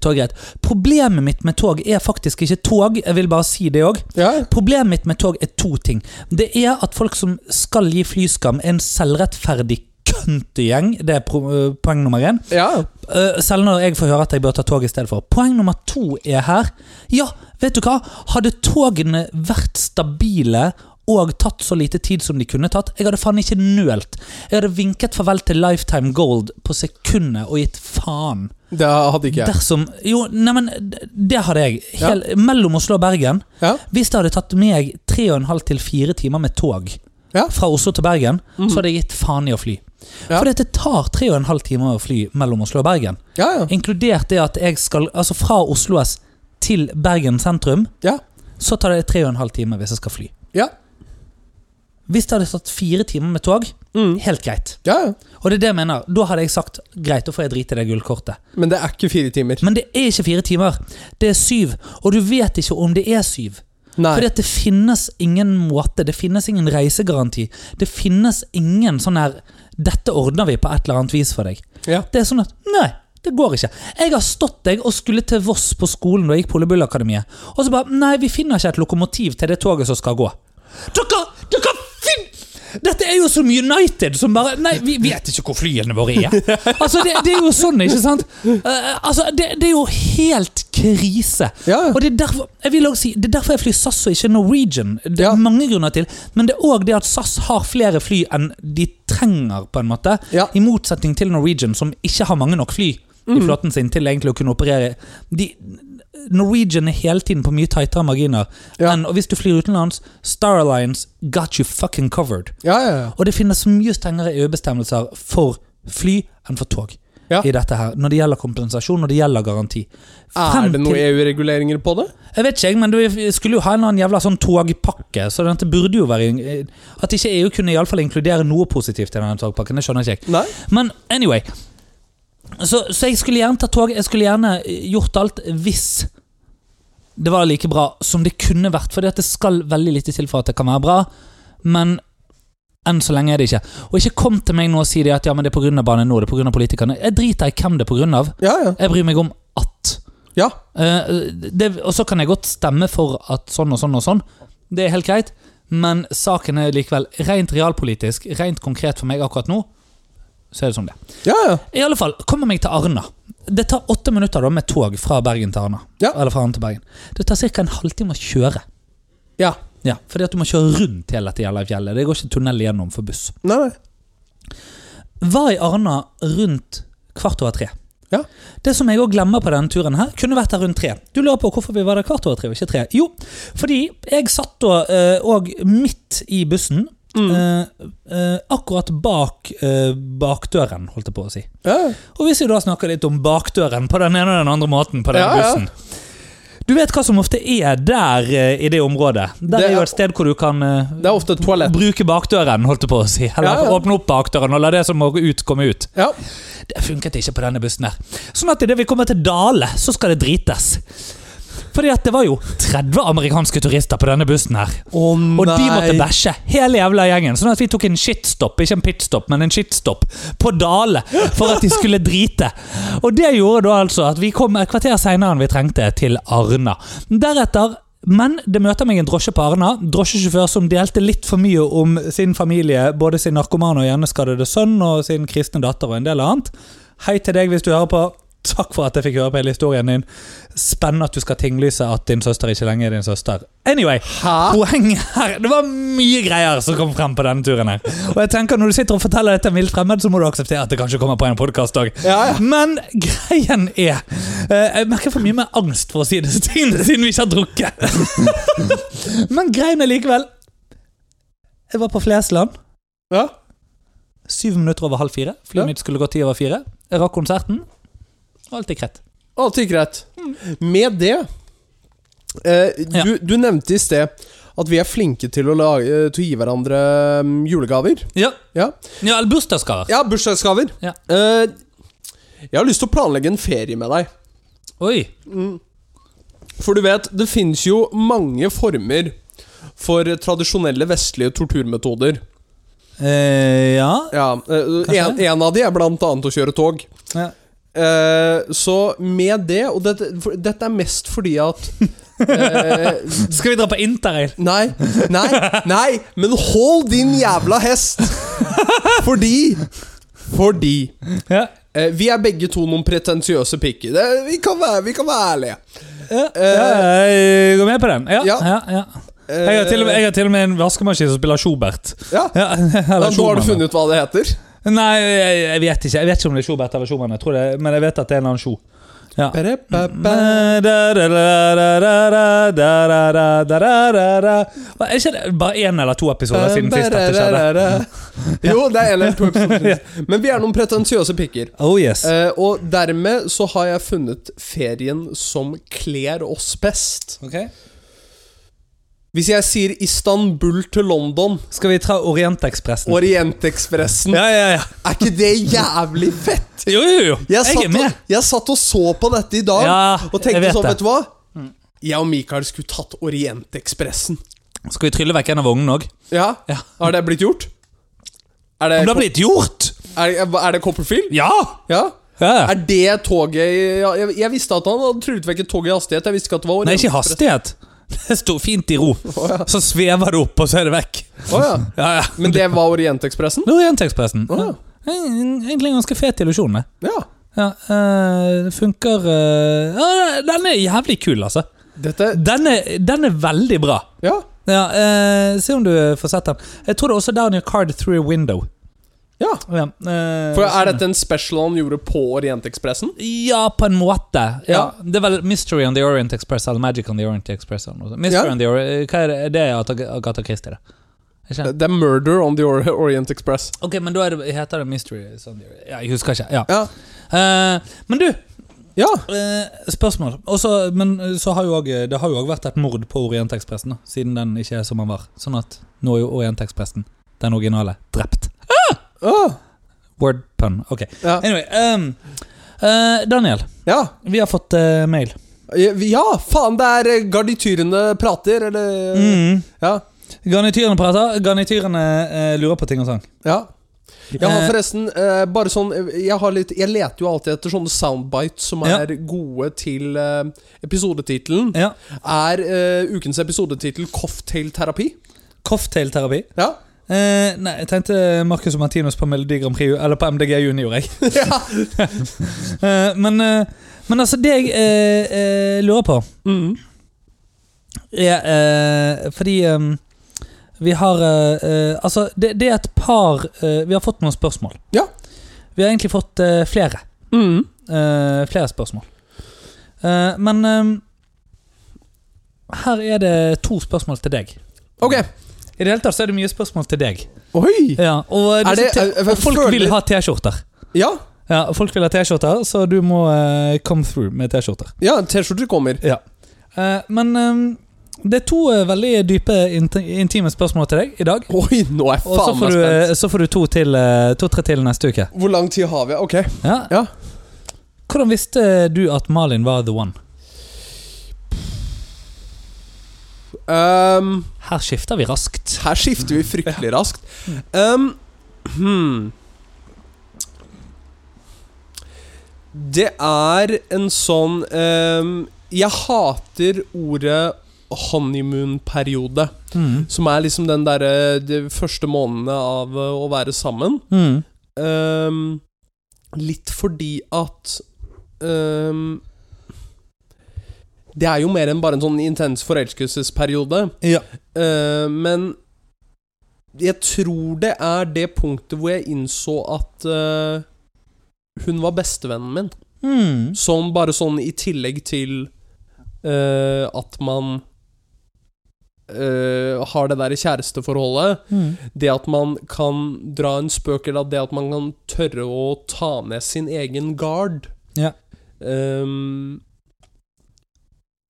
tog er et. Problemet mitt med tog er faktisk ikke tog, jeg vil bare si det òg. Ja. Problemet mitt med tog er to ting. Det er at folk som skal gi flyskam, er en selvrettferdig køntegjeng. Det er øh, poeng nummer én. ja. Øh, selv når jeg får høre at jeg bør ta tog i stedet for. Poeng nummer to er her. Ja, vet du hva? Hadde togene vært stabile og tatt så lite tid som de kunne tatt, jeg hadde faen ikke nølt. Jeg hadde vinket farvel til Lifetime Gold på sekundet og gitt faen. Det hadde ikke jeg. Dersom Jo, neimen, det hadde jeg. Hel, Mellom Oslo og Bergen. Ja. Hvis det hadde tatt meg tre og en halv til fire timer med tog Ja. fra Oslo til Bergen, Mhm. så hadde jeg gitt faen i å fly. Ja. For det tar tre og en halv time å fly mellom Oslo og Bergen. Ja, ja. Inkludert det at jeg skal Altså fra Oslo S til Bergen sentrum, Ja. så tar det tre og en halv time hvis jeg skal fly. Ja. Hvis det hadde stått fire timer med tog, Mm. helt greit. ja. Og det er det jeg mener. Da hadde jeg sagt greit, da får jeg drite i det gullkortet. Men det er ikke fire timer. Men det er ikke fire timer. Det er syv. Og du vet ikke om det er syv. Nei. Fordi at det finnes ingen måte, det finnes ingen reisegaranti. Det finnes ingen sånn her 'Dette ordner vi på et eller annet vis for deg'. Ja. Det er sånn at Nei, det går ikke. Jeg har stått deg og skulle til Voss på skolen da jeg gikk på Olebullakademiet, og så bare Nei, vi finner ikke et lokomotiv til det toget som skal gå. Dere, dere finner Dette er jo som United som bare Nei, vi vet ikke hvor flyene våre er. [LAUGHS] Altså, det, det er jo sånn, ikke sant? Uh, altså, det, det er jo helt krise. Ja. Og det er derfor jeg vil også si, det er derfor jeg flyr SAS og ikke Norwegian. Det er Ja. mange grunner til, men det er òg det at SAS har flere fly enn de trenger, på en måte. Ja. I motsetning til Norwegian, som ikke har mange nok fly i Mhm. flåten sin til egentlig å kunne operere. De, Norwegian er hele tiden på mye tightere marginer. Ja. enn- og hvis du flyr utenlands, Star Alliance got you fucking covered. Ja, ja. Og det finnes mye strengere EU-bestemmelser for fly enn for tog. I dette her, Når det gjelder kompensasjon, når det gjelder garanti. Er det noen EU-reguleringer på det? jeg vet ikke, men vi skulle jo ha en annen jævla sånn togpakke. Så dette burde jo være At ikke EU kunne i alle fall inkludere noe positivt i denne togpakken, det skjønner ikke jeg. Nei. Men anyway. Så, så jeg skulle gjerne tatt tog. Jeg skulle gjerne gjort alt hvis det var like bra som det kunne vært. For det skal veldig lite til for at det kan være bra. Men enn så lenge er det ikke. Og ikke kom til meg nå og si det at ja, men det er pga. Bane NOR, det er pga. politikerne. Jeg driter i hvem det er pga. Ja, ja. Jeg bryr meg om at. Ja. Uh, det, og så kan jeg godt stemme for at sånn og sånn og sånn. Det er helt greit. Men saken er likevel rent realpolitisk, rent konkret for meg akkurat nå. Så er det sånn det. Ja, ja. I alle fall, kommer meg til Arna. Det tar åtte minutter da med tog fra Bergen til Arna. Ja. Eller fra Arna til Bergen. Det tar ca. en halvtime å kjøre. Ja. Ja, Fordi at du må kjøre rundt hele dette jævla fjellet. Det går ikke tunnel gjennom for buss. Nei, nei. Var i Arna rundt kvart over tre. Ja. Det som jeg òg glemmer på denne turen her, kunne vært der rundt tre. Du lurer på hvorfor vi var der kvart over tre og ikke tre? Jo, fordi jeg satt da òg midt i bussen. Mm. eh, eh, akkurat bak eh, bakdøren, holdt jeg på å si. Ja, ja. Og hvis vi da snakker litt om bakdøren på den ene og den andre måten på denne Ja, ja. bussen Du vet hva som ofte er der eh, i det området? Der Det er jo et sted hvor du kan eh, bruke bakdøren, holdt jeg på å si. Eller Ja, ja. åpne opp bakdøren og la det som må ut, komme ut. Ja. Det funket ikke på denne bussen her. Sånn at idet vi kommer til Dale, så skal det drites. Fordi at det var jo 30 amerikanske turister på denne bussen her. Å Og de måtte bæsje, hele jævla gjengen. Sånn at vi tok en shitstop, ikke en pitstop, men en shitstop, på Dale for at de skulle drite. Og det gjorde da altså at vi kom et kvarter seinere enn vi trengte til Arna. Deretter men det møter meg en drosje på Arna. Drosjesjåfør som delte litt for mye om sin familie, både sin narkomane og hjerneskadede sønn og sin kristne datter og en del annet. Hei til deg hvis du hører på. Takk for at jeg fikk høre på hele historien din. Spennende at du skal tinglyse at din søster ikke lenger er din søster. Anyway, Hæ? poenget her Det var mye greier som kom frem på denne turen her. Og jeg tenker Når du sitter og forteller dette vilt fremmed, så må du akseptere at det kanskje kommer på en podkast òg. Ja, ja. Men greien er eh, Jeg merker for mye mer angst for å si disse tingene siden vi ikke har drukket. [LAUGHS] Men greien er likevel Jeg var på Flesland. Ja. Syv minutter over halv fire. Flyet mitt skulle gå ti over fire. Jeg rakk konserten. Alt gikk rett. Alt gikk greit. Med det eh, Ja. du, du nevnte i sted at vi er flinke til å, lage, til å gi hverandre mm, julegaver. Ja, Ja, ja eller bursdagsgaver. ja bursdagsgaver. Ja. Eh, jeg har lyst til å planlegge en ferie med deg. Oi. For du vet, det fins jo mange former for tradisjonelle vestlige torturmetoder. Eh, ja. Ja, eh, en, en av de er blant annet å kjøre tog. ja. Eh, så med det Og dette, for, dette er mest fordi at uh, [LAUGHS] Skal vi dra på interrail? Nei, nei, nei, men hold din jævla hest! Fordi Fordi Ja. uh, Vi er begge to noen pretensiøse pikker. Vi, kan være, vi kan være ærlige. Ja, ja, jeg går med på den. Ja, Ja. ja. Jeg, har med, jeg har til og med en vaskemaskin som spiller Schubert. Ja, Ja, [LAUGHS] ja, Nå har du funnet ut hva det heter? Nei, jeg, jeg vet ikke Jeg vet ikke om det er Schubert eller Schumann, jeg tror det, men jeg vet at det er en annen Scho. Ja. Er ikke det bare én eller to episoder siden sist dette skjedde? Jo, det er en eller to episoder. Men vi er noen pretensiøse pikker. Oh yes. Og dermed så har jeg funnet ferien som kler oss best. Ok. Hvis jeg sier Istanbul til London, Skal vi ta Orientekspressen? Orientekspressen, Ja, ja, ja. er ikke det jævlig fett? Jo, jo, jo. Jeg Jeg er med. og, jeg satt og så på dette i dag Ja, og tenkte vet sånn, vet du hva? Jeg og Mikael skulle tatt Orientekspressen. Skal vi trylle vekk en av vognene òg? Ja? Ja. Har det blitt gjort? Er det, Om det har blitt gjort! er, er det Copperfield? Ja! Ja? Er det toget i- jeg, jeg visste at han hadde tryllet vekk et tog i hastighet. Jeg visste ikke at det var Nei, ikke hastighet. Det står fint i ro. Oh, ja. Så svever det opp, og så er det vekk. Oh, ja. Ja. Men det var Orientekspressen? Det er Orientekspressen. Oh. Egentlig en ganske fet illusjon, ja. Ja, øh, funker øh, ja, Den er jævlig kul, altså. Dette Den er, den er veldig bra. Ja. Ja, eh, Se om du får sett den. Jeg tror det er også down your card through a window. Ja. Ja, eh, For Er sånn. dette en special han gjorde på Orientekspressen? Ja, på en måte. Ja. Det er vel Mystery on the Orient Express eller Magic on the Orient Express. Mystery on the Orient, Hva er det? Det er Agatha Christie, det. Det er Murder on the Orient Express. Ok, men da er det, heter det Mystery on the Orient. Jeg husker ikke. Ja. Eh, men du, Ja. eh, spørsmål. Også, men eh, så har jo også, det har jo òg vært et mord på Orientekspressen, siden den ikke er som den var. Sånn at nå er jo Orientekspressen, den originale, drept. Åh. Word pun. Ok. Ja. Anyway. Um, uh, Daniel, ja. vi har fått uh, mail. Ja, faen, det er eh, garnityrene prater, eller Mm. Ja. Garnityrene prater. Garnityrene eh, lurer på ting og sånn. ja. Jeg har Eh, forresten eh, bare sånn eh, jeg, har litt, jeg leter jo alltid etter sånne soundbites som Ja. er gode til uh, episodetittelen. Ja. Er eh, ukens episodetittel 'Cofftailterapi'? Cofftailterapi. Ja. Eh, nei, jeg tenkte Marcus og Martinus på Melodi Grand Prix, eller på MDG Junior, jeg. [LAUGHS] [LAUGHS] Eh, men, eh, men altså, det jeg eh, eh, lurer på, Mm. er eh, Fordi eh, vi har Altså, det, det er et par Vi har fått noen spørsmål. Ja. Vi har egentlig fått flere. Mm. Flere spørsmål. Men eh, her er det to spørsmål til deg. Ok. I det hele tatt så er det mye spørsmål til deg. Oi! Ja, og, Er det- te- jeg- jeg og folk vil ha T-skjorter. Ja, Ja, folk vil ha T-skjorter, så du må uh, come through med T-skjorter. ja T-skjorter kommer. Ja. Uh, men um, det er to uh, veldig dype, intime spørsmål til deg i dag. Oi, nå er jeg Og så faen får du, eh, så får du to til eh, to-tre til neste uke. Hvor lang tid har vi? Ok. Ja. Ja. Hvordan visste du at Malin var the one? Um, Her skifter vi raskt. her skifter vi fryktelig raskt. Um, hmm. Det er en sånn um, Jeg hater ordet honeymoon-periode. Mm. Som er liksom den derre De første månedene av uh, å være sammen. Mm. Um, litt fordi at um, Det er jo mer enn bare en sånn intens forelskelsesperiode. Ja. Uh, men jeg tror det er det punktet hvor jeg innså at uh, hun var bestevennen min. Mm. Sånn bare sånn i tillegg til uh, at man uh, har det der kjæresteforholdet. Mm. Det at man kan dra en spøk, eller det at man kan tørre å ta ned sin egen guard. Ja. Um,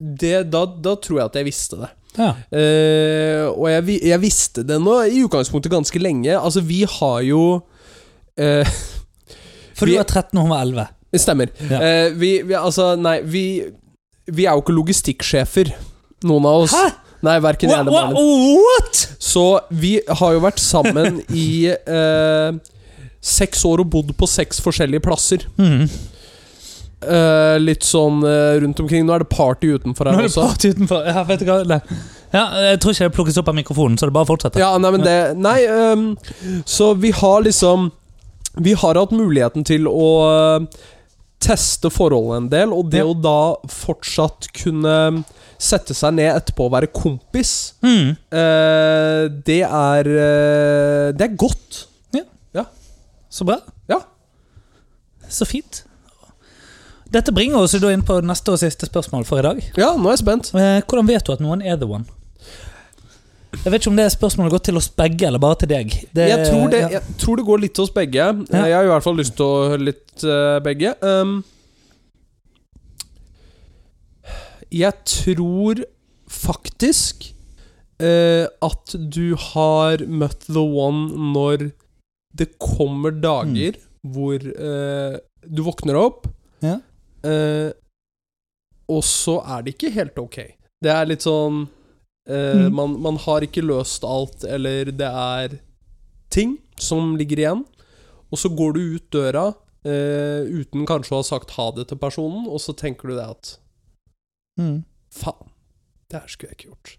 det, da, da tror jeg at jeg visste det. ja. Eh, og jeg, jeg visste det nå i utgangspunktet ganske lenge. Altså, vi har jo eh, [LAUGHS] For du var 13 og hun var 11. Stemmer. Ja. Eh, vi, vi Altså, nei, vi Vi er jo ikke logistikksjefer, noen av oss. Hæ? Nei, verken jeg eller? Malin. Så vi har jo vært sammen i eh, seks år og bodd på seks forskjellige plasser. Mm. Eh, litt sånn uh, rundt omkring. Nå er det party utenfor her er det også. part utenfor. Ja, vet du hva? Nei. Ja, jeg tror ikke det plukkes opp av mikrofonen, så det bare fortsetter. Ja, nei, men det Nei, um, så vi har liksom Vi har hatt muligheten til å uh, teste forholdet en del, og det Ja. å da fortsatt kunne sette seg ned etterpå og være kompis, Mm. det er Det er godt. Så bra. Ja. Så fint. Dette bringer oss jo da inn på neste og siste spørsmål for i dag. Ja, nå er jeg spent. Eh, hvordan vet du at noen er the one? Jeg vet ikke om det spørsmålet går til oss begge, eller bare til deg. Det- jeg, tror det, ja. jeg tror det går litt til oss begge. Ja. Jeg har i hvert fall lyst til å høre litt eh, begge. Um, jeg tror faktisk uh, at du har møtt the one når det kommer dager hvor uh, du våkner opp, Ja. Eh, og så er det ikke helt ok. Det er litt sånn uh, Mm. man, man har ikke løst alt, eller det er ting som ligger igjen. Og så går du ut døra uh, uten kanskje å ha sagt ha det til personen, og så tenker du det at Mm. faen, det her skulle jeg ikke gjort.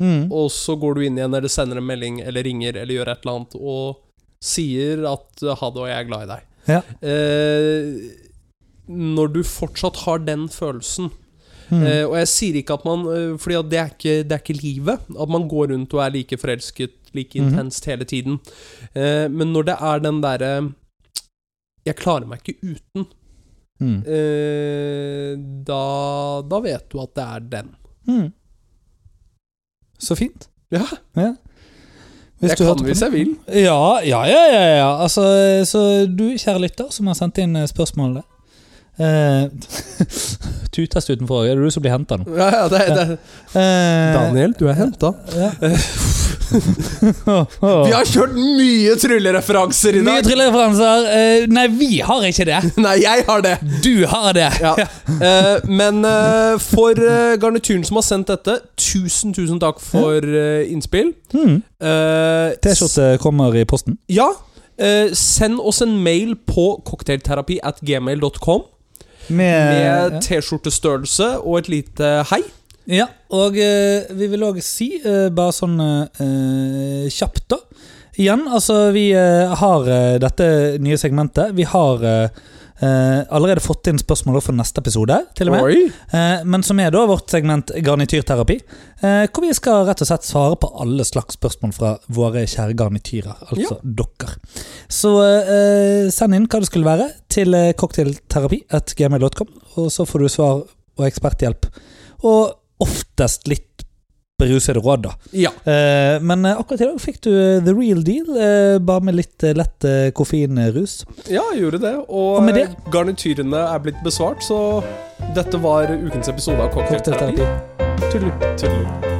Mm. Og så går du inn igjen, eller sender en melding, eller ringer, eller gjør et eller annet, og sier at ha det, og jeg er glad i deg. Ja. Eh, når du fortsatt har den følelsen Mm. Uh, Og jeg sier ikke at man uh, Fordi det er, ikke, det er ikke livet. At man går rundt og er like forelsket like mm. intenst hele tiden. Uh, men når det er den derre Jeg klarer meg ikke uten. Mm. Da, da vet du at det er den. Mm. Så fint. Ja, Ja. Hvis jeg du kan hvis jeg vil. Ja, ja, ja, ja, ja. Altså, så du, kjære lytter, som har sendt inn eh, eh, [LAUGHS] Tutest utenfor. Er det du som blir henta nå? Ja, ja, det, det. Uh, Daniel, du er henta. Ja. [LAUGHS] [LAUGHS] Vi har kjørt mye tryllereferanser i Mye dag. tryllereferanser. Uh, nei, vi har ikke det. Nei, jeg har det. Du har det. Ja. Eh, men for garnityren som har sendt dette, tusen, tusen takk for eh, innspill. Mm. T-skjorte kommer i posten. Ja. eh, send oss en mail på cocktailterapi at gmail.com Med, med T-skjortestørrelse og et lite hei. Ja, og eh, vi vil òg si, eh, bare sånn eh, kjapt, da Igjen, altså, vi eh, har eh, dette nye segmentet. Vi har eh, eh, allerede fått inn spørsmål for neste episode, til og med. Eh, men som er da vårt segment garnityrterapi. Eh, hvor vi skal rett og slett svare på alle slags spørsmål fra våre kjære garnityrer. Altså dere. Så eh, send inn hva det skulle være til cocktailterapi.gmail.com, cocktailterapi at gmail.com, og så får du svar og eksperthjelp. Og oftest litt berusede råd, da. Ja. Eh, men eh, akkurat i dag fikk du eh, the real deal, eh, bare med litt eh, lett koffeinrus. ja, jeg gjorde det. Og, Og det- garnityrene er blitt besvart, så dette var ukens episode av Cocktailterapi. Cocktailterapi. Tudelu. Tudelu.